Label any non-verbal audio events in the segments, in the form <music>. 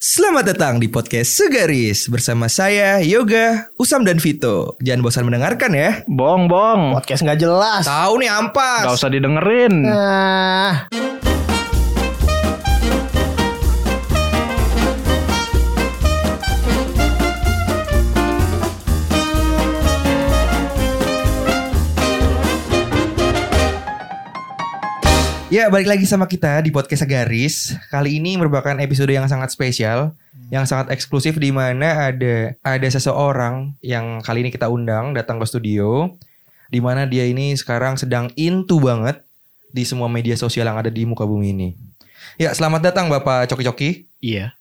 Selamat datang di podcast Segaris bersama saya Yoga, Usam dan Vito. Jangan bosan mendengarkan ya. Bong, bong. Podcast nggak jelas. Tahu nih ampas. Gak usah didengerin. Nah, Ya, balik lagi sama kita di podcast Segaris. Kali ini merupakan episode yang sangat spesial, yang sangat eksklusif di mana ada ada seseorang yang kali ini kita undang datang ke studio di mana dia ini sekarang sedang into banget di semua media sosial yang ada di muka bumi ini. Ya, selamat datang Bapak Coki-Coki. iya.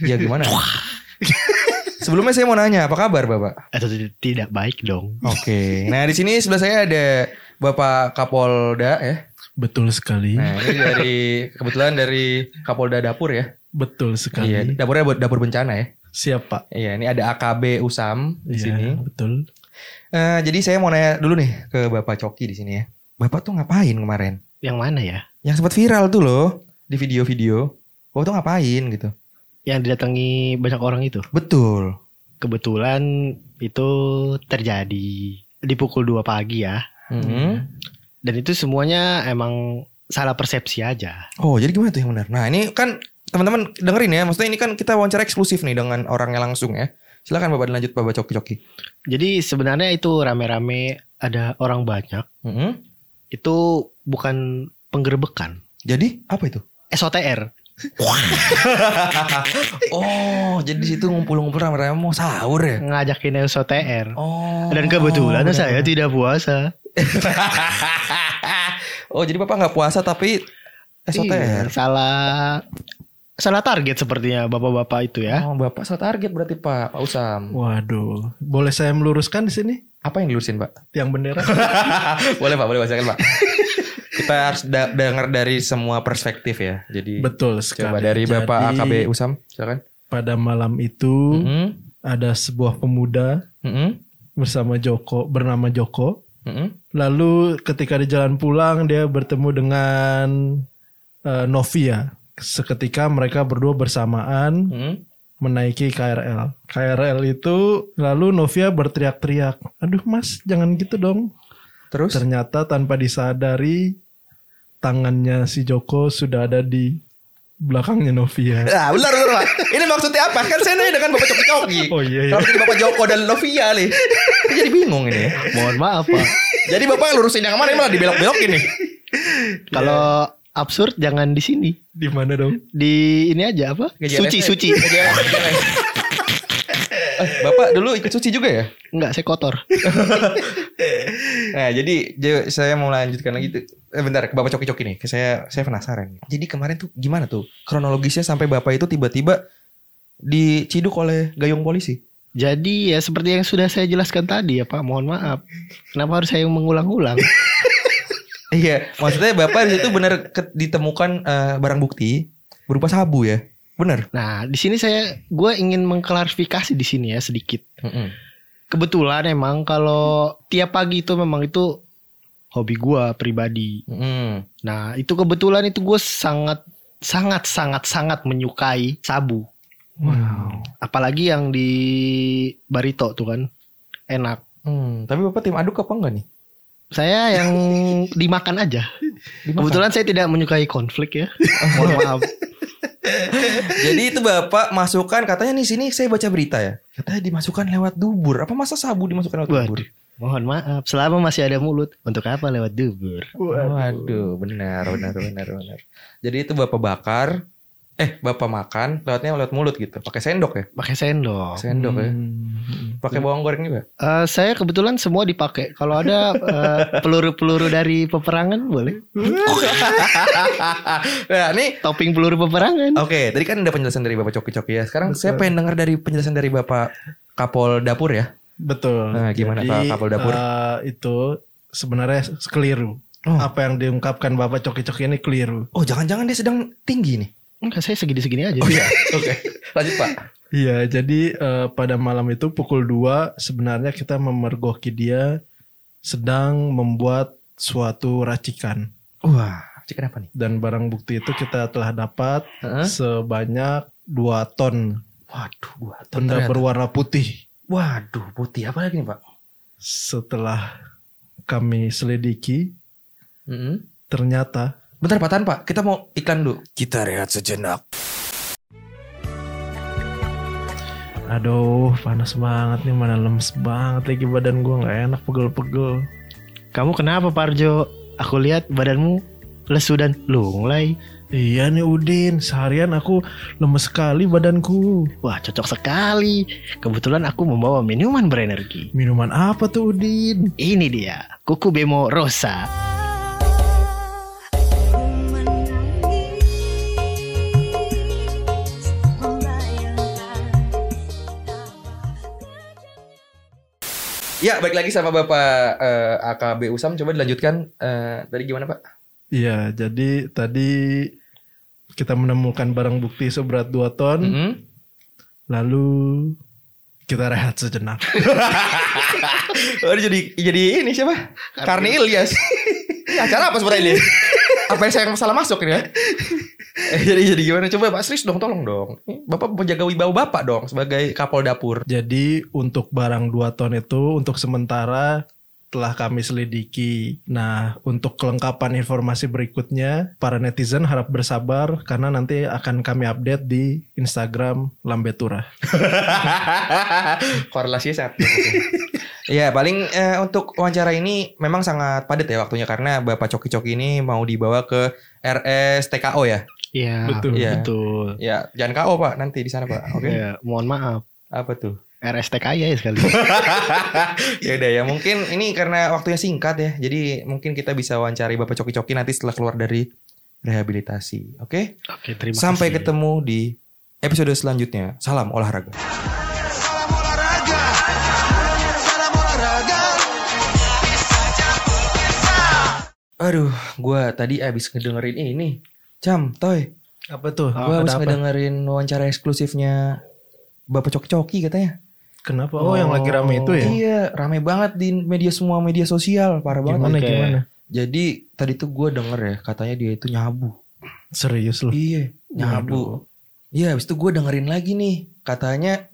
Ya gimana? <laughs> Sebelumnya saya mau nanya, apa kabar Bapak? Atau tidak, tidak baik dong. Oke. Nah, di sini sebelah saya ada Bapak Kapolda ya. Betul sekali. Nah, ini dari kebetulan dari Kapolda Dapur ya. Betul sekali. Iya, dapurnya buat dapur bencana ya. Siapa? Iya, ini ada AKB Usam di Iya, sini. betul. Eh, jadi saya mau nanya dulu nih ke Bapak Coki di sini ya. Bapak tuh ngapain kemarin? Yang mana ya? Yang sempat viral tuh loh di video-video. Bapak tuh ngapain gitu? Yang didatangi banyak orang itu. Betul. Kebetulan itu terjadi di pukul 2 pagi ya. Mhm. Dan itu semuanya emang salah persepsi aja. Oh, jadi gimana tuh yang benar? Nah, ini kan teman-teman dengerin ya. Maksudnya ini kan kita wawancara eksklusif nih dengan orangnya langsung ya. Silakan Bapak dilanjut Bapak Coki-Coki. Jadi sebenarnya itu rame-rame ada orang banyak. Mhm. Itu bukan penggerbekan. Jadi apa itu? SOTR. <laughs> oh, jadi di situ ngumpul-ngumpul rame-rame mau sahur ya? Ngajakin SOTR. Oh. Dan kebetulan saya tidak puasa. <laughs> oh, jadi Bapak nggak puasa tapi Iya, SOTR. salah salah target sepertinya bapak-bapak itu ya. Oh, Bapak so target berarti Pak, Pak Usam. Waduh, boleh saya meluruskan di sini? Apa yang dilurusin, Pak? Yang bendera? <laughs> boleh, Pak, boleh bacakan, Pak. Kita harus da- dengar dari semua perspektif ya. Jadi Betul sekali. coba dari Bapak Jadi, AKB Usam, silakan. Pada malam itu Mhm. ada sebuah pemuda Mhm. bersama Joko bernama Joko. Lalu ketika di jalan pulang dia bertemu dengan eh, Novia. Seketika mereka berdua bersamaan Mhm. menaiki KRL. KRL itu lalu Novia berteriak-teriak, "Aduh Mas, jangan gitu dong." Terus? Ternyata tanpa disadari tangannya si Joko sudah ada di belakangnya Novia. Benar, benar, Ini maksudnya apa? Kan saya nanya dengan Bapak Coki-Coki. Oh iya iya. Kalau Bapak Joko dan Novia nih. Jadi bingung ini. Mohon maaf Pak. Jadi Bapak lurusin yang mana malah dibelok-belokin nih. Kalau absurd jangan di sini. Di mana dong? Di ini aja apa? Suci suci. Eh, Bapak dulu ikut suci juga ya? Enggak, saya kotor. Nah, jadi saya mau lanjutkan lagi tuh. Eh, bentar, ke Bapak Coki-Coki nih. Ke Saya saya penasaran. Jadi kemarin tuh gimana tuh kronologisnya sampai Bapak itu tiba-tiba diciduk oleh gayung polisi? Jadi ya seperti yang sudah saya jelaskan tadi ya Pak, mohon maaf. Kenapa harus saya mengulang-ulang? <laughs> Iya, maksudnya Bapak di situ benar ditemukan eh, barang bukti berupa sabu ya? Bener. Nah, di sini saya gue ingin mengklarifikasi di sini ya sedikit. Mm-mm. Kebetulan emang kalau tiap pagi itu memang itu hobi gue pribadi. Mm-mm. Nah, itu kebetulan itu gue sangat sangat sangat sangat menyukai sabu. Wow. Apalagi yang di Barito tuh kan. Enak. Hmm, tapi Bapak tim aduk apa enggak nih? Saya yang dimakan aja. <laughs> Dimakan. Kebetulan saya tidak menyukai konflik ya. <laughs> Mohon maaf. Jadi itu Bapak masukkan katanya nih sini saya baca berita ya. Katanya dimasukkan lewat dubur. Apa masa sabu dimasukkan lewat dubur? Waduh. Mohon maaf. Selama masih ada mulut. Untuk apa lewat dubur? Waduh, benar, benar, benar, benar. Jadi itu Bapak bakar, eh Bapak makan, lewatnya lewat mulut gitu. Pakai sendok ya? Pakai sendok. Sendok ya. Hmm. Pakai bawang goreng juga. Eh, saya kebetulan semua dipakai. Kalau ada eh, <laughs> peluru-peluru dari peperangan boleh. <laughs> nah, nih Topping peluru peperangan. Oke, tadi kan ada penjelasan dari Bapak Coki-Coki ya. Sekarang saya pengen dengar dari penjelasan dari Bapak Kapol Dapur ya. Betul. Nah, gimana, Pak Kapol Dapur? eh, itu sebenarnya keliru. Oh. Apa yang diungkapkan Bapak Coki-Coki ini keliru. Oh, jangan-jangan dia sedang tinggi nih. Enggak, saya segini-segini aja. Oh iya, oke. Lanjut Pak. Iya, jadi eh, pada malam itu pukul 2 sebenarnya kita memergoki dia sedang membuat suatu racikan. Wah, cikan apa nih? Dan barang bukti itu kita telah dapat Heeh. sebanyak 2 ton Waduh, dua ton benda ternyata. berwarna putih. Waduh, putih apa lagi nih pak? Setelah kami selidiki, Mm-mm. ternyata Bentar Pak Tan Pak, kita mau iklan dulu. Kita rehat sejenak. Aduh, panas banget nih, mana lemes banget lagi badan gua nggak enak pegel-pegel. Kamu kenapa Parjo? Aku lihat badanmu lesu dan lunglai. Iya nih Udin, seharian aku lemes sekali badanku. Wah cocok sekali. Kebetulan aku membawa minuman berenergi. Minuman apa tuh Udin? Ini dia, kuku bemo rosa. Ya, balik lagi sama Bapak eh, AKB Usam. Coba dilanjutkan. Eh, tadi gimana Pak? Iya, jadi tadi kita menemukan barang bukti seberat 2 ton, Mm-mm. lalu kita rehat sejenak. <laughs> Oh, jadi jadi ini siapa? Karni Ilyas. Acara apa sebenarnya ini? <laughs> apa yang saya salah masuk ini ya? Eh, jadi jadi gimana? Coba Pak Sris dong, tolong dong. Bapak menjaga wibawa Bapak dong sebagai kapol dapur. Jadi untuk barang 2 ton itu untuk sementara telah kami selidiki. Nah, untuk kelengkapan informasi berikutnya, para netizen harap bersabar karena nanti akan kami update di Instagram Lambetura. <laughs> Korelasinya sangat <laughs> Ya paling eh, untuk wawancara ini memang sangat padat ya waktunya karena Bapak Coki-Coki ini mau dibawa ke RS TKO ya. Iya, Betul. Iya. betul. Ya jangan KO Pak nanti di sana Pak. Oke. Ya, mohon maaf. Apa tuh? RSTK ya sekali. <laughs> ya udah ya mungkin ini karena waktunya singkat ya. Jadi mungkin kita bisa wawancari Bapak Coki-Coki nanti setelah keluar dari rehabilitasi. Oke? Oke, terima Sampai kasih. ketemu di episode selanjutnya. Salam olahraga. Salam olahraga. Salam olahraga. Aduh, gua tadi abis ngedengerin ini. Cam, Toy. Apa tuh? Abis apa? ngedengerin wawancara eksklusifnya Bapak Coki-Coki katanya. Kenapa? Oh, yang lagi rame itu ya? Iya, rame banget di media semua media sosial, parah banget. Gimana Oke. gimana? Jadi tadi tuh gue denger ya, katanya dia itu nyabu. Serius loh. Iya, nyabu. Iya, habis itu gue dengerin lagi nih, katanya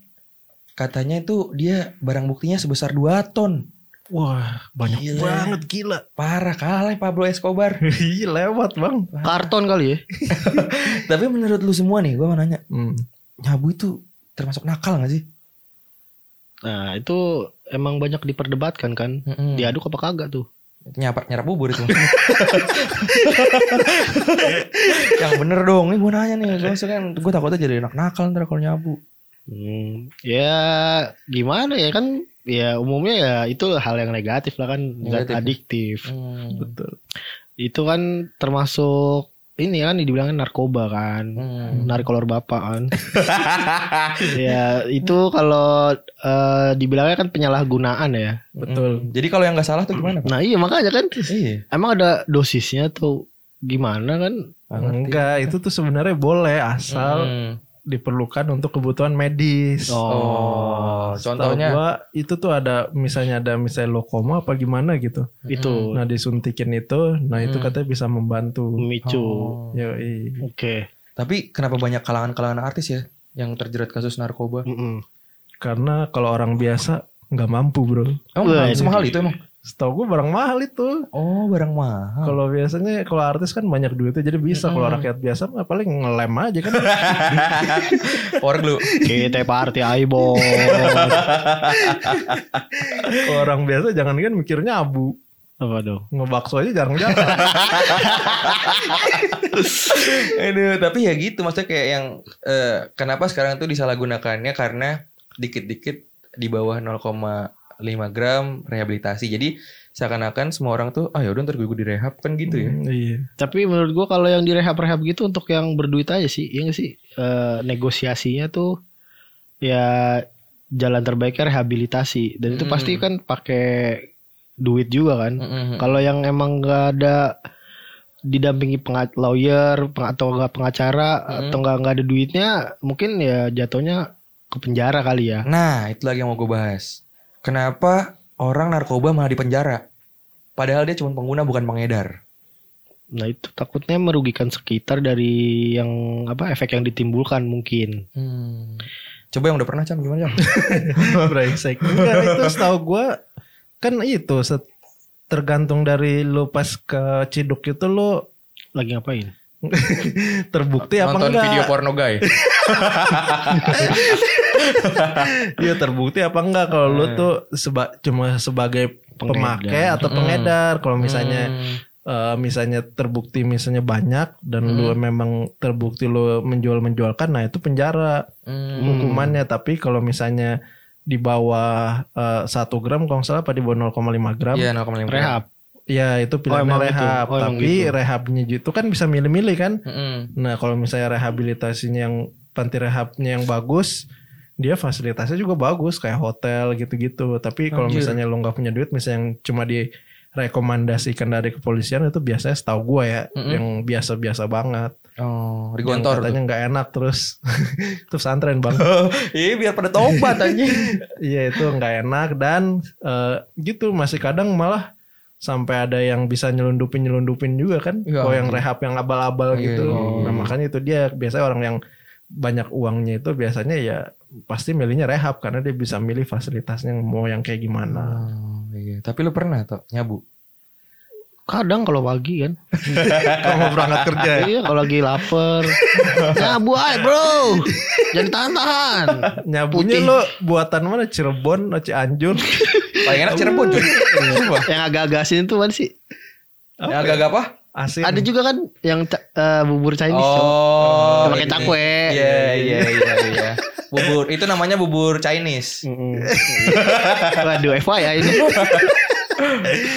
katanya itu dia barang buktinya sebesar 2 ton. Wah, banyak Gila. banget gila. Parah kalah Pablo Escobar. <laughs> Ih, lewat, Bang. Karton kali ya? <laughs> Tapi menurut lu semua nih, gue mau nanya, Hmm. nyabu itu termasuk nakal gak sih? Nah, itu emang banyak diperdebatkan kan. Mm-mm. Diaduk apa kagak tuh? Nyapa, nyerap bubur itu. <laughs> Yang bener dong, nih gue nanya nih, gue kan gue takutnya jadi anak nakal ntar kalau nyabu. Hmm, ya gimana ya kan ya umumnya ya itu hal yang negatif lah kan zat Negatif. adiktif Hmm. Betul. itu kan termasuk ini kan dibilangin narkoba kan Hmm. narik kolor bapak kan <laughs> ya itu kalau eh, dibilangnya kan penyalahgunaan ya Betul. Hmm. Jadi kalau yang nggak salah tuh gimana? Pak? nah iya makanya kan Iya. emang ada dosisnya tuh gimana kan Enggak, itu tuh sebenarnya boleh asal Hmm. Diperlukan untuk kebutuhan medis. Oh, Setahu contohnya gua itu tuh ada misalnya ada misalnya lokoma apa gimana gitu. itu Nah disuntikin itu, nah itu Hmm. katanya bisa membantu. memicu Oh. Yoi. oke Tapi kenapa banyak kalangan-kalangan artis ya yang terjerat kasus narkoba? Mm-mm. Karena kalau orang biasa nggak mampu bro. Oh, Wah, mahal- ini semahal itu emang. Setahu gue barang mahal itu. Oh, barang mahal. Kalau biasanya kalau artis kan banyak duitnya jadi bisa. Kalau Mm-mm. rakyat biasa mah paling ngelem aja kan. <laughs> Power glue. kita party kalau orang biasa jangan kan mikirnya abu. apa dong Ngebakso aja jarang-jarang. <laughs> Aduh, tapi ya gitu maksudnya kayak yang eh, kenapa sekarang tuh disalahgunakannya karena dikit-dikit di bawah 0,5 gram rehabilitasi. Jadi seakan-akan semua orang tuh ah ya udah ntar gue direhab kan gitu ya. Hmm, iya. Tapi menurut gua kalau yang direhab-rehab gitu untuk yang berduit aja sih, iya gak sih? Eh, negosiasinya tuh ya jalan terbaiknya rehabilitasi dan itu Hmm. pasti kan pakai duit juga kan. Mm-mm. Kalau yang emang nggak ada didampingi pengat lawyer peng- atau nggak pengacara Hmm. atau nggak nggak ada duitnya, mungkin ya jatuhnya ke penjara kali ya. Nah, itu lagi yang mau gue bahas. Kenapa orang narkoba malah di penjara? Padahal dia cuma pengguna bukan pengedar. Nah itu takutnya merugikan sekitar dari yang apa efek yang ditimbulkan mungkin. Hmm. Coba yang udah pernah Cam gimana Cam? <laughs> Brengsek. Enggak, itu setahu gue kan itu set- tergantung dari lu pas ke Ciduk itu lu Lagi ngapain? <laughs> terbukti apa Nonton enggak? video porno guy. <laughs> Iya terbukti apa enggak kalau lu Hmm. tuh seba- cuma sebagai Pengedar. pemakai atau Hmm. pengedar. Kalau misalnya Hmm. eh, misalnya terbukti misalnya banyak dan lu Hmm. memang terbukti lu menjual-menjualkan nah itu penjara Hmm. hukumannya tapi kalau misalnya di bawah eh, satu gram kalau nggak salah apa di bawah 0,5 gram Iya 0,5 Rehab. ya itu pilihannya gitu. rehab Oh, emang tapi gitu. rehabnya itu kan bisa milih-milih kan Mm-mm. nah kalau misalnya rehabilitasinya yang panti rehabnya yang bagus dia fasilitasnya juga bagus kayak hotel gitu-gitu tapi kalau misalnya lo nggak punya duit misalnya yang cuma direkomendasikan dari kepolisian itu biasanya setahu gua ya Mm-mm. yang biasa-biasa banget Oh, Yang digontor. katanya nggak enak terus <laughs> terus antren bang Iya biar pada tobat aja. <laughs> Iya itu nggak enak dan eh, gitu masih kadang malah sampai ada yang bisa nyelundupin nyelundupin juga kan. Ya, Kalau yang rehab yang abal-abal gitu. iya. Nah makanya itu dia biasanya orang yang banyak uangnya itu biasanya ya pasti milihnya rehab karena dia bisa milih fasilitasnya yang mau yang kayak gimana. Oh, iya. Tapi lu pernah tuh nyabu? Kadang kalau pagi kan. <laughs> Kalau mau berangkat kerja ya. iya kalau lagi lapar. Nyabu aja bro. Jangan tahan-tahan. Nyabunya Putih. lo buatan mana Cirebon atau Cianjur? Paling enak Cirebon. Yang agak-agak asin itu mana sih? Yang agak-agak apa? Asin. Ada juga kan yang eh, bubur Chinese. Oh, Pakai cakwe. Iya, iya, iya, iya. Bubur itu namanya bubur Chinese. Mm-mm. Waduh, FYI ini. <laughs>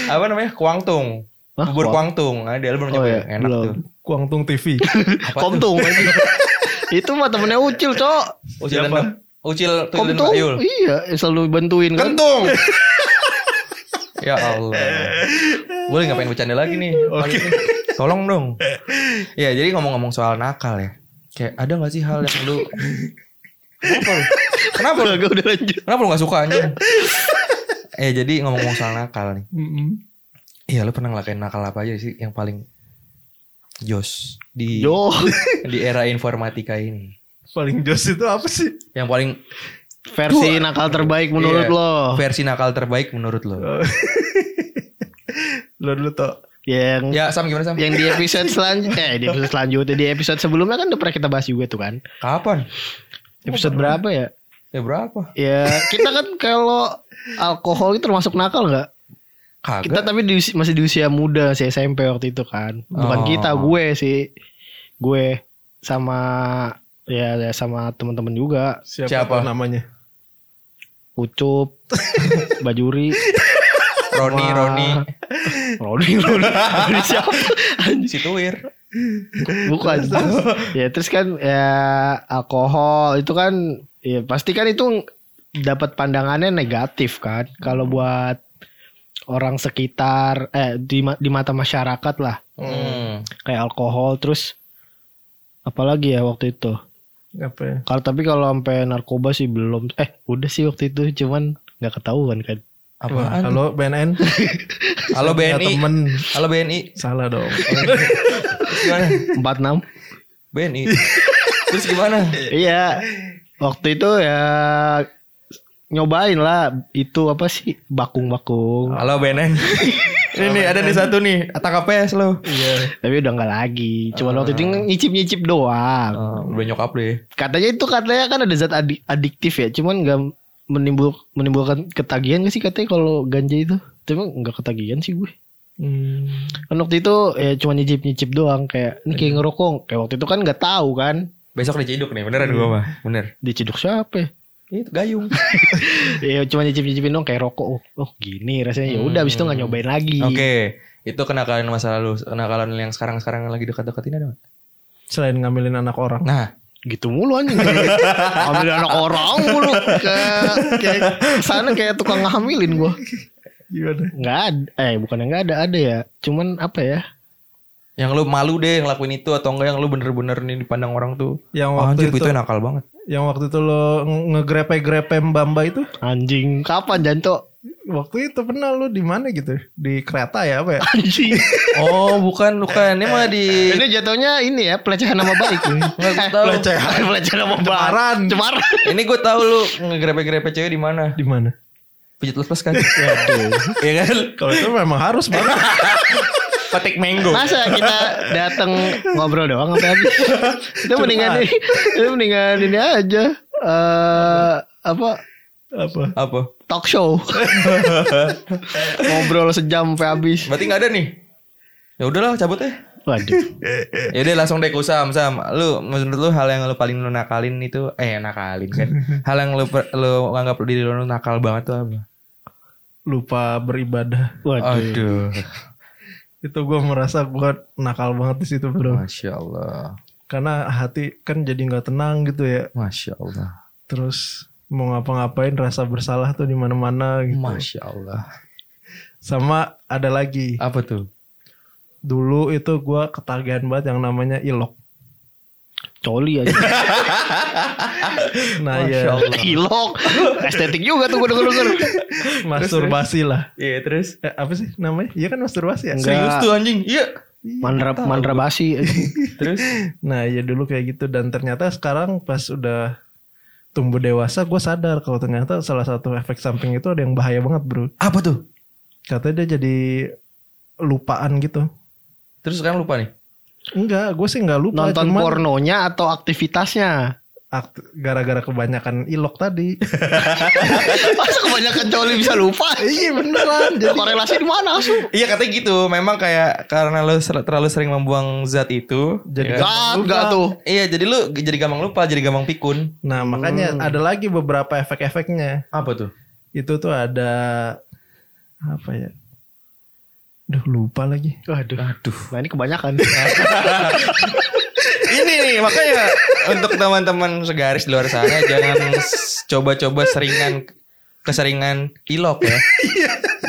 Apa namanya? Kuangtung. Hah, Bubur Kuang- Kuangtung. Ada lu belum Oh, nyoba? iya, ya? Enak belum. tuh. Kuangtung TV. <laughs> Komtung. itu mah temennya Ucil, Cok. Ucil Siapa? Ucil Komtung. Iya, selalu bantuin kan. Kentung. <laughs> ya Allah. Boleh ngapain bercanda lagi nih? Oke. Tolong dong. Ya, jadi ngomong-ngomong soal nakal ya. Kayak ada gak sih hal yang lu Kenapa lu? Kenapa lu? Udah lanjut. Kenapa lu gak suka aja? eh jadi ngomong-ngomong soal nakal nih. Iya lu pernah ngelakuin nakal apa aja sih yang paling jos di Yo, di era informatika ini? Paling jos itu apa sih? Yang paling versi nakal terbaik menurut Iya, lo. versi nakal terbaik menurut lo? <laughs> Lo dulu toh. Yang Ya Sam gimana Sam? yang di episode selanjutnya, <laughs> eh di episode selanjutnya di episode sebelumnya kan udah pernah kita bahas juga tuh kan. Kapan? Episode berapa ya? Ya berapa? Ya kita kan kalau alkohol itu termasuk nakal nggak? Kita tapi di masih di usia muda sih SMP waktu itu kan. Bukan Oh. kita, gue sih. Gue sama ya, ya sama teman-teman juga. Siapa, Siapa? namanya? Ucup, <laughs> Bajuri, Roni. Roni, Roni, Roni, <laughs> Roni siapa? si Tuir. Bukan. ya terus kan ya alkohol itu kan ya pasti kan itu dapat pandangannya negatif kan. Kalau buat orang sekitar eh di ma- di mata masyarakat lah Hmm. kayak alkohol terus apalagi ya waktu itu. Apa ya? Kalau tapi kalau sampai narkoba sih belum eh udah sih waktu itu cuman nggak ketahuan kan. Apaan? Halo BNN. <laughs> Halo BNI. Temen. Halo BNI. Salah dong. <laughs> Gimana? 46 BNI. Terus gimana? <laughs> Iya. Waktu itu ya nyobain lah itu apa sih bakung-bakung. Halo BNN. Ini nih ada nih satu nih. Tangkap pes lo. Iya. Tapi udah nggak lagi. Cuma waktu itu nyicip-nyicip doang. Oh, udah nyokap deh. Katanya itu katanya kan ada zat adik- adiktif ya. Cuman nggak menimbul menimbulkan ketagihan gak sih katanya kalau ganja itu. Tapi nggak ketagihan sih gue. Hmm. Kan waktu itu ya cuma nyicip-nyicip doang kayak ini kayak ngerokok. Kayak waktu itu kan nggak tahu kan. Besok diciduk nih, beneran gua mah. Bener. Diciduk siapa? ya? Itu gayung. <laughs> Ya cuma nyicip-nyicipin dong kayak rokok. Oh, oh gini rasanya. Ya udah abis itu nggak nyobain lagi. Oke. Itu kenakalan masa lalu, kenakalan yang sekarang-sekarang lagi dekat-dekat ini ada nggak? Selain ngambilin anak orang. Nah, gitu mulu anjing <laughs> ambil anak orang mulu kayak kayak sana kayak tukang ngambilin gua Gimana? nggak ada eh bukan yang nggak ada ada ya cuman apa ya yang lu malu deh ngelakuin itu atau enggak yang lu bener-bener nih dipandang orang tuh. Yang Oh, waktu anjir, itu, itu nakal banget. Yang waktu itu lo nge- ngegrepe-grepe Mbamba itu anjing kapan janto waktu itu pernah lu di mana gitu? Di kereta ya apa ya? Anjing. Oh, bukan, bukan. Ini mah di Ini jatuhnya ini ya pelecehan nama baik. <laughs> Nggak, gua tahu. pelecehan. <laughs> pelecehan nama baik. Cemaran. Cemaran. Ini gue tahu lu ngegrepe-grepe cewek di mana? Di mana? Pijat plus plus kan? Iya kan? Kalau itu memang harus banget. <laughs> Petik mango. Masa kita datang ngobrol doang sampai habis? <laughs> Itu mendingan ini, itu mendingan ini aja. Eh apa apa? Apa? talk show. <laughs> ngobrol sejam sampai habis. Berarti nggak ada nih? Ya udahlah, cabut ya. Waduh. <laughs> Ya udah langsung deh ke Sam, Sam. Lu menurut lu hal yang lu paling lu nakalin itu eh nakalin kan. hal yang lu lu anggap diri lu nakal banget tuh apa? Lupa beribadah. Waduh. Aduh. Itu gue merasa gue nakal banget di situ bro. Masya Allah. Karena hati kan jadi nggak tenang gitu ya. Masya Allah. Terus mau ngapa-ngapain rasa bersalah tuh di mana-mana gitu. Masya Allah. Sama ada lagi. Apa tuh? Dulu itu gue ketagihan banget yang namanya ilok. Coli aja. <laughs> Nah ya Ilok. Estetik juga tuh gue denger-denger. masturbasi lah. Iya terus? Eh, apa sih namanya? Iya kan masturbasi ya? Enggak. Serius tuh anjing? Iya. Mandra mandra basi. Terus? Nah ya dulu kayak gitu dan ternyata sekarang pas udah tumbuh dewasa gue sadar kalau ternyata salah satu efek samping itu ada yang bahaya banget bro. Apa tuh? Katanya dia jadi lupaan gitu. Terus sekarang lupa nih? Enggak, gue sih enggak lupa. Nonton cuman pornonya atau aktivitasnya? akt- gara-gara kebanyakan ilok tadi. <laughs> Masa kebanyakan coli bisa lupa? iya beneran. Jadi korelasi di mana asu? Iya katanya gitu. Memang kayak karena lu ser- terlalu sering membuang zat itu. Jadi ya gak tuh. Iya jadi lu jadi gampang lupa, jadi gampang pikun. Nah makanya ada lagi beberapa efek-efeknya. Apa tuh? Itu tuh ada apa ya? Duh lupa lagi. Waduh. Aduh. Nah ini kebanyakan. <laughs> Ini nih makanya untuk teman-teman segaris di luar sana jangan coba-coba seringan keseringan ilok ya.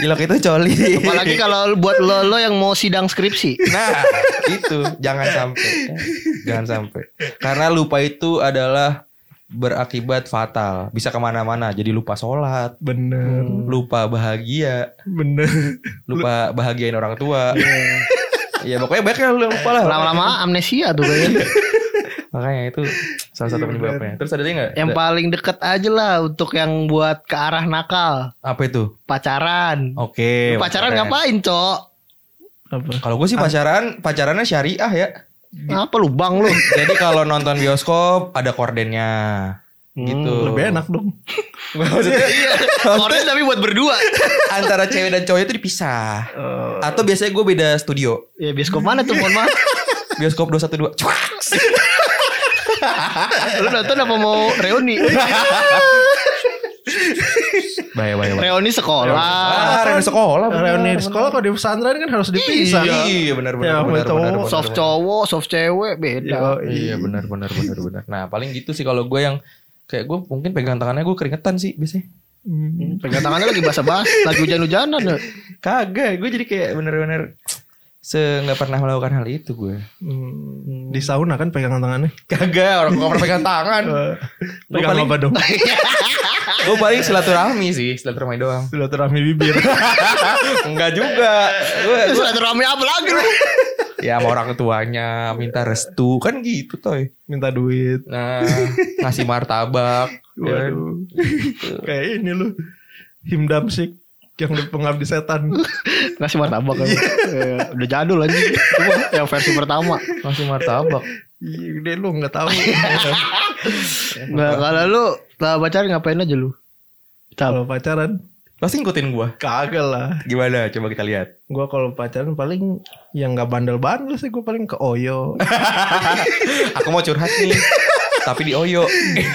ilok itu coli. Apalagi kalau buat lo lo yang mau sidang skripsi. Nah, itu jangan sampai. Jangan sampai. Karena lupa itu adalah berakibat fatal. Bisa ke mana-mana. Jadi lupa sholat, Bener, lupa bahagia, bener. lupa bahagiain orang tua. Iya pokoknya banyak yang lu lupa lah. Lama-lama amnesia tuh kayaknya. <laughs> Makanya itu salah satu penyebabnya. Terus ada lagi nggak? Yang paling deket aja lah untuk yang buat ke arah nakal. Apa itu? Pacaran. Oke. Pacaran ngapain, Cok? Apa? Kalau gue sih pacaran, pacarannya syariah ya. Apa lu bang lu? Jadi kalau nonton bioskop ada kordennya. Gitu. Lebih enak dong. <laughs> Maksudnya Korden tapi buat berdua. antara cewek dan cowok itu dipisah. Atau biasanya gue beda studio. Ya bioskop mana tuh mohon maaf. Bioskop 212. Cuak. Lu nonton apa mau reuni? <laughs> Bahaya, bahaya. Reuni sekolah. Ah, reuni sekolah. bener. Reuni sekolah kalau di pesantren kan harus dipisah. Iya, benar benar. Ya, benar, cowok. benar, benar, Soft benar. cowok, soft cewek beda. Yo, Iya, benar benar benar benar. Nah, paling gitu sih kalau gue yang kayak gue mungkin pegang tangannya gue keringetan sih biasanya. Hmm, Pegang tangannya lagi basah-basah, <laughs> lagi hujan-hujanan. ya. Kagak, gue jadi kayak bener-bener se nggak pernah melakukan hal itu gue. Hmm, Di sauna kan pegangan tangannya. Kagak, orang gak pernah pegang tangan. <laughs> Pegang paling, apa dong? <laughs> gue paling silaturahmi sih, silaturahmi doang. Silaturahmi bibir. <laughs> Enggak juga. Gue rame apa lagi lu? ya sama orang tuanya minta restu kan gitu toy. Minta duit. Nah, ngasih martabak. ya kan? Waduh. Kayak ini lu. Himdamsik yang di pengabdi setan. Ngasih martabak kan. Ya, Udah jadul aja. Yang versi pertama. Ngasih martabak. Iya, udah lu nggak tahu. <laughs> Nah, kalau lu lah pacaran ngapain aja lu? Kalau pacaran Pasti ngikutin gue. kagak lah. Gimana? Coba kita lihat. Gua kalau pacaran paling yang nggak bandel-bandel sih gue paling ke Oyo. <laughs> Aku mau curhat nih. Tapi di Oyo.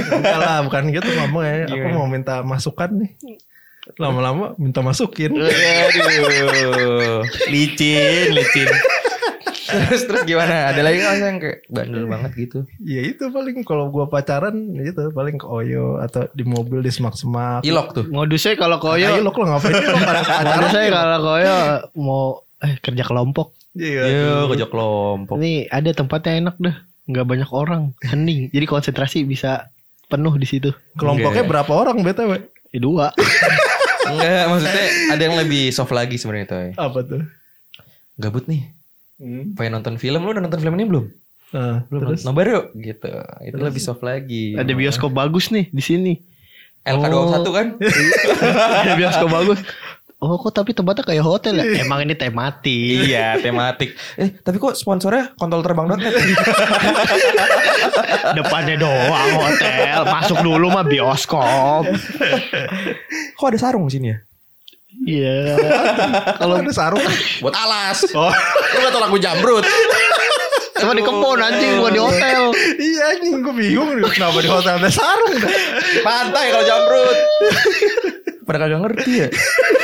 Enggak lah, bukan gitu ngomongnya. Aku Gimana? mau minta masukan nih. Lama-lama minta masukin. Aduh, licin, licin. Terus terus gimana? Ada lagi nggak yang kayak bandel banget gitu? Ya itu paling kalau gua pacaran itu paling ke Oyo atau di mobil di semak-semak. Ilok tuh. Modusnya kalau Ayo koyo, lo ngapain lo <laughs> pacaran? modusnya kalau koyo mau eh kerja kelompok. Iya. Iya, kojok kelompok. Ini ada tempatnya enak dah. Nggak banyak orang, hening. Jadi konsentrasi bisa penuh di situ. Kelompoknya Oke. berapa orang BTW? Ya, dua. Enggak, maksudnya ada yang lebih soft lagi sebenarnya Toy. Apa tuh? Gabut nih, Hmm. pengen nonton film. Lu udah nonton film ini belum? Nah, Belum. terus Nobar yuk gitu. Itu lebih soft lagi. Ada bioskop bagus nih di sini. LK21 kan? Ada <laughs> bioskop bagus. Oh kok tapi tempatnya kayak hotel ya? Emang ini tematik. iya, tematik. Eh, tapi kok sponsornya kontol terbang.net? <laughs> Depannya doang hotel. Masuk dulu mah bioskop. kok ada sarung sini ya? Iya. <laughs> kalau ada sarung Buat alas. Oh. Lu gak tau lagu jamrut. Cuma di kebun anjing bukan di hotel. iya anjing gue bingung kenapa di hotel ada sarung. Pantai kalau jamrut. Pada kagak ngerti ya.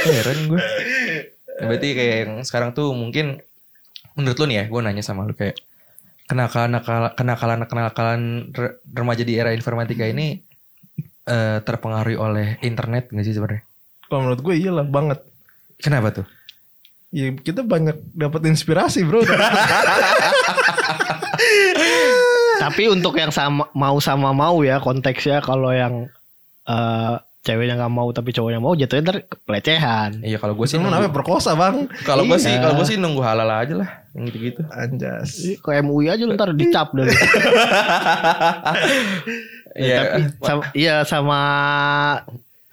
Heran gue. Berarti kayak yang sekarang tuh mungkin menurut lu nih ya, gue nanya sama lu kayak kenakalan kenakalan kenakalan re- remaja di era informatika ini eh, terpengaruhi oleh internet gak sih sebenarnya? Kalau menurut gue iyalah banget. Kenapa tuh? Ya kita banyak dapat inspirasi bro. <laughs> Tapi untuk yang sama mau sama mau ya konteksnya kalau yang eh ceweknya nggak mau tapi cowoknya mau jatuhnya ntar pelecehan. Iya kalau gue sih nunggu, namanya perkosa bang. kalau gue sih Iya. kalau gue sih nunggu halal aja lah yang gitu-gitu. Anjas. Ke MUI aja lu ntar dicap dulu. <laughs> Iya. Tapi sama, iya sama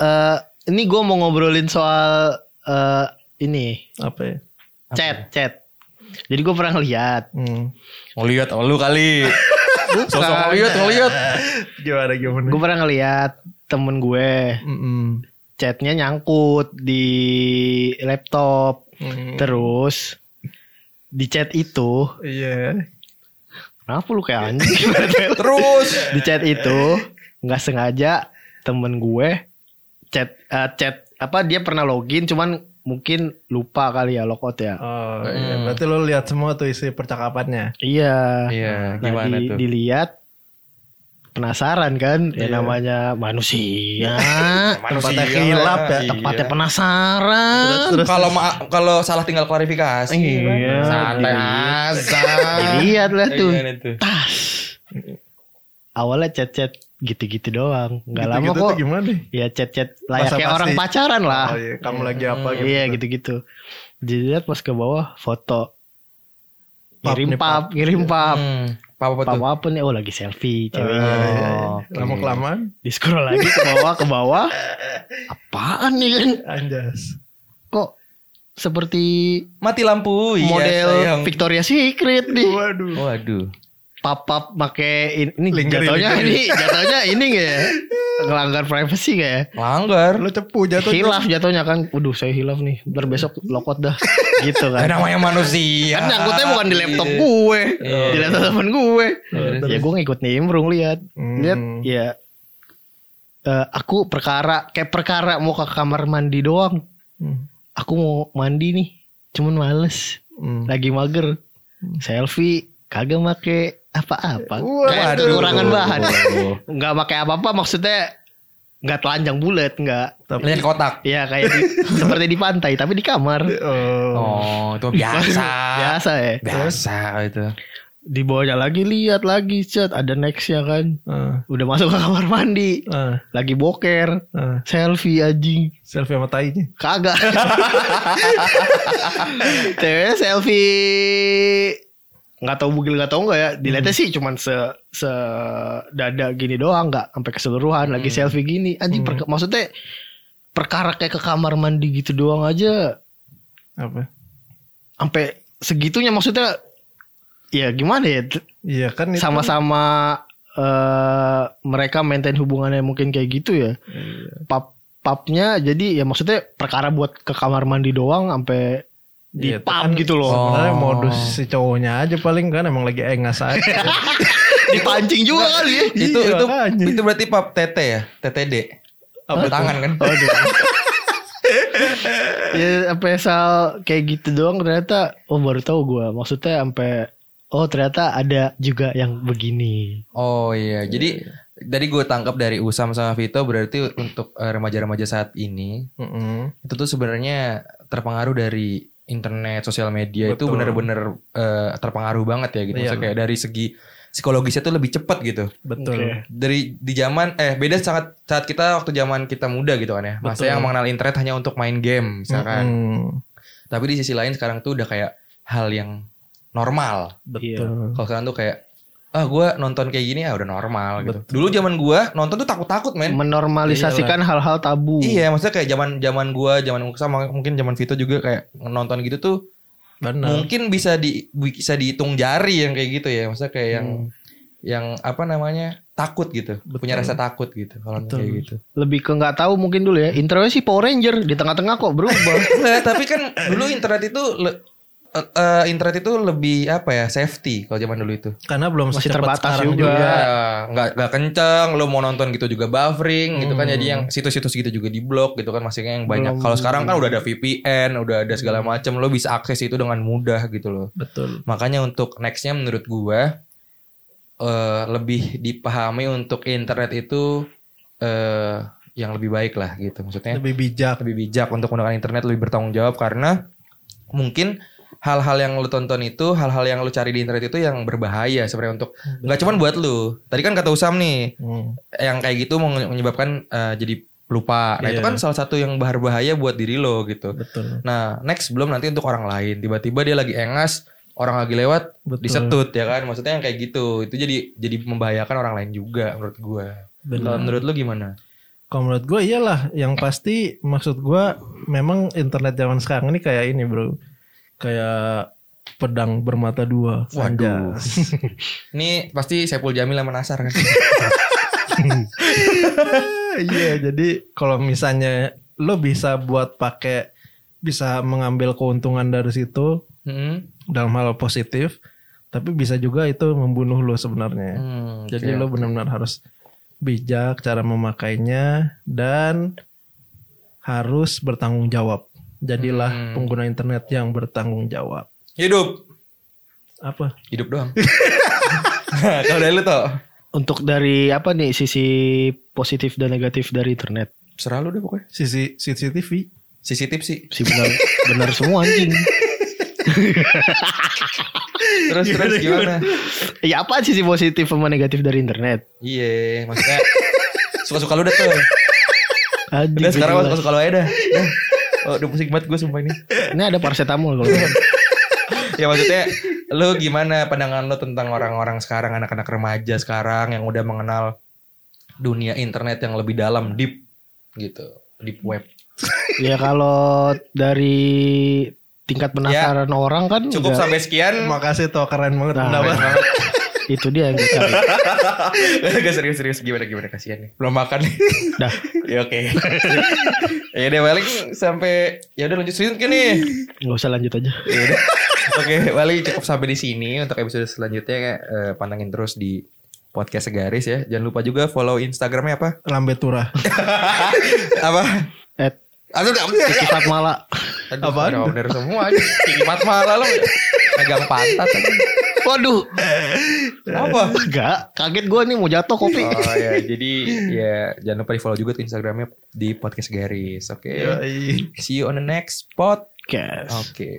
eh ini gue mau ngobrolin soal eh ini Apa ya? chat chat. Jadi gue pernah ngeliat Hmm. Ngeliat sama lu kali. <laughs> Sosok ngeliat ngeliat. <laughs> Gimana gimana? gue pernah ngeliat temen gue Mm-mm. chatnya nyangkut di laptop Mm. terus di chat itu Iya. kenapa lu kayak anjing <laughs> Terus. di chat itu nggak sengaja temen gue chat eh, chat apa dia pernah login cuman mungkin lupa kali ya logout ya Oh iya. Hmm. Berarti lo lihat semua tuh isi percakapannya. iya Iya, nah, gimana di- tuh? dilihat penasaran kan ya Iya. namanya manusia <laughs> Tempatnya hilap ya. tempatnya penasaran Kalau ma- kalau salah tinggal klarifikasi. Iya, Santai dilihat. aja. dilihat lah tuh Gimana tuh? tas awalnya chat-chat gitu-gitu doang nggak lama Gitu-gitu kok tuh gimana nih? ya chat-chat layaknya orang pacaran lah Oh iya. Kamu lagi apa gitu? iya gitu-gitu dilihat pas ke bawah foto Pap ngirim pap ngirim pap Hmm, apa apa pap apa nih oh lagi selfie ceweknya Oh, oke. Lama kelamaan. di scroll lagi ke bawah ke bawah apaan nih kan Anjas. kok seperti Mati lampu. Iya, model sayang. Victoria's Secret nih Waduh. Waduh. Pap-pap make in- ini jatuhnya ini. jatuhnya ini nggak ya? Ngelanggar privacy nggak ya? Langgar. Lo cepu jatuh. hilaf jatuhnya kan. Waduh saya hilaf nih. Ntar besok lokot dah. <laughs> Gitu kan. Namanya manusia. kan nyangkutnya bukan di laptop gue. Di laptop temen gue. Ya gue ngikut nimbrung lihat. Hmm. lihat ya eh, aku perkara kayak perkara mau ke kamar mandi doang. Hmm. aku mau mandi nih. Cuman males. Hmm. lagi mager. Selfie kagak make apa-apa kayak waduh. kekurangan bahan nggak pakai apa-apa maksudnya nggak telanjang bulat nggak Tapi Lihat kotak. ya kayak di- <laughs> seperti di pantai tapi di kamar oh. Oh, itu biasa. <laughs> biasa ya Biasa itu. di bawahnya lagi lihat lagi chat ada nextnya kan Ah, udah masuk ke kamar mandi ah, lagi boker ah. selfie anjing Selfie sama tainya. kagak <laughs> ceweknya selfie nggak tahu bugil nggak tahu nggak ya? Dilihatnya sih cuman se se dada gini doang nggak sampai keseluruhan lagi selfie gini. Anjing perka- maksudnya perkara kayak ke kamar mandi gitu doang aja. Apa? sampai segitunya maksudnya ya gimana ya? Iya kan sama-sama eh mereka maintain hubungannya mungkin kayak gitu ya. Pap papnya jadi ya maksudnya perkara buat ke kamar mandi doang sampai di Iya, itu pub kan gitu loh. Sebenarnya Oh. modus si cowoknya aja paling kan emang lagi engas aja. <laughs> Dipancing juga kali ya. Itu Iya, itu makanya. itu berarti pap TT ya? TTD. Apa tangan kan? <laughs> ya sampai sal kayak gitu doang ternyata oh baru tahu gua maksudnya sampai oh ternyata ada juga yang begini. Oh iya, jadi dari gue tangkap dari Usam sama Vito berarti untuk eh, remaja-remaja saat ini Mm-mm. itu tuh sebenarnya terpengaruh dari internet, sosial media itu Betul. benar-benar eh, terpengaruh banget ya gitu. Iya. Maksudnya kayak dari segi psikologisnya tuh lebih cepat gitu. Betul. Oke. Dari di zaman eh beda sangat saat kita waktu zaman kita muda gitu kan ya. Masa Betul. yang mengenal internet hanya untuk main game misalkan. Mm-mm. Tapi di sisi lain sekarang tuh udah kayak hal yang normal. Betul. Kalau sekarang tuh kayak ah gue nonton kayak gini ya udah normal gitu. Dulu zaman gue nonton tuh takut-takut men. Menormalisasikan hal-hal tabu. Iya, maksudnya kayak zaman zaman gua, zaman sama mungkin zaman Vito juga kayak nonton gitu tuh Benar. mungkin bisa di bisa dihitung jari yang kayak gitu ya. Maksudnya kayak yang Hmm. yang apa namanya? takut gitu. Punya rasa takut gitu kalau Betul. kayak gitu. Lebih ke nggak tahu mungkin dulu ya. Intronya sih Power Ranger di tengah-tengah kok berubah. <laughs> Tapi kan dulu internet itu eh, internet itu lebih apa ya? safety kalau zaman dulu itu. Karena belum Masih secepat terbatas sekarang juga. Iya, nggak nggak kenceng, lo mau nonton gitu juga buffering gitu kan Hmm. jadi yang situs-situs gitu juga di blok gitu kan maksudnya yang banyak. Kalau sekarang kan udah ada VPN, udah ada segala macam, lo bisa akses itu dengan mudah gitu loh. Betul. Makanya untuk nextnya menurut gua eh lebih dipahami untuk internet itu eh yang lebih baik lah gitu. Maksudnya Lebih bijak. lebih bijak untuk menggunakan internet lebih bertanggung jawab karena mungkin hal-hal yang lu tonton itu hal-hal yang lu cari di internet itu yang berbahaya sebenarnya untuk nggak cuman buat lu. Tadi kan kata Usam nih Hmm. yang kayak gitu menyebabkan eh, jadi lupa. Nah, itu Iya. kan salah satu yang berbahaya buat diri lo gitu. Betul. Nah, next belum nanti untuk orang lain. Tiba-tiba dia lagi engas, orang lagi lewat, Betul. disetut ya kan. Maksudnya yang kayak gitu. Itu jadi jadi membahayakan orang lain juga menurut gua. Kalau Benar. menurut lu gimana? Kalau menurut gue iyalah yang pasti maksud gue memang internet zaman sekarang ini kayak ini bro kayak pedang bermata dua Waduh. <laughs> Ini pasti Saiful Jamil sama Nasar kan. <laughs> iya jadi kalau misalnya lo bisa buat pakai bisa mengambil keuntungan dari situ Hmm. dalam hal positif tapi bisa juga itu membunuh lo sebenarnya Hmm, jadi oke. lo benar-benar harus bijak cara memakainya dan harus bertanggung jawab jadilah Hmm. pengguna internet yang bertanggung jawab hidup. apa Hidup doang. <laughs> Kalau dari lu toh, Untuk dari apa nih sisi positif dan negatif dari internet? serah lu deh pokoknya. sisi CCTV CCTV sih. Si benar benar semua anjing. <laughs> Terus terus gimana? Ya apa sisi positif sama negatif dari internet? Iya, maksudnya suka-suka lu dah tuh. Anjing. Udah sekarang jelas. suka-suka lu aja dah. <laughs> Oh, udah pusing banget gue sumpah ini. Ini ada paracetamol kalau. <laughs> Ya maksudnya lu gimana pandangan lu tentang orang-orang sekarang anak-anak remaja sekarang yang udah mengenal dunia internet yang lebih dalam deep gitu, deep web. ya kalau dari tingkat penasaran orang kan Cukup udah- sampai sekian. makasih tuh keren banget Nah, pendapat. <laughs> Itu dia yang gue cari. <laughs> Gak serius-serius gimana gimana kasihan nih. Belum makan nih. Dah. <laughs> ya oke. <laughs> ya udah paling sampai ya udah lanjut serius kan nih. Gak usah lanjut aja. Ya udah. Oke, paling cukup sampai di sini untuk episode selanjutnya eh, pantengin terus di podcast segaris ya. Jangan lupa juga follow Instagramnya apa? lambe turah apa? Eh, Aduh. Kiki Fatmala. Aduh, Apaan? udah bener semua aja. Kimat malah lo megang pantat aja. Waduh. Apa? Enggak, kaget gue nih mau jatuh kopi. Oh ya, jadi ya jangan lupa di follow juga tuh Instagramnya di podcast garis. Oke. Yoi. See you on the next pod. Podcast. Oke.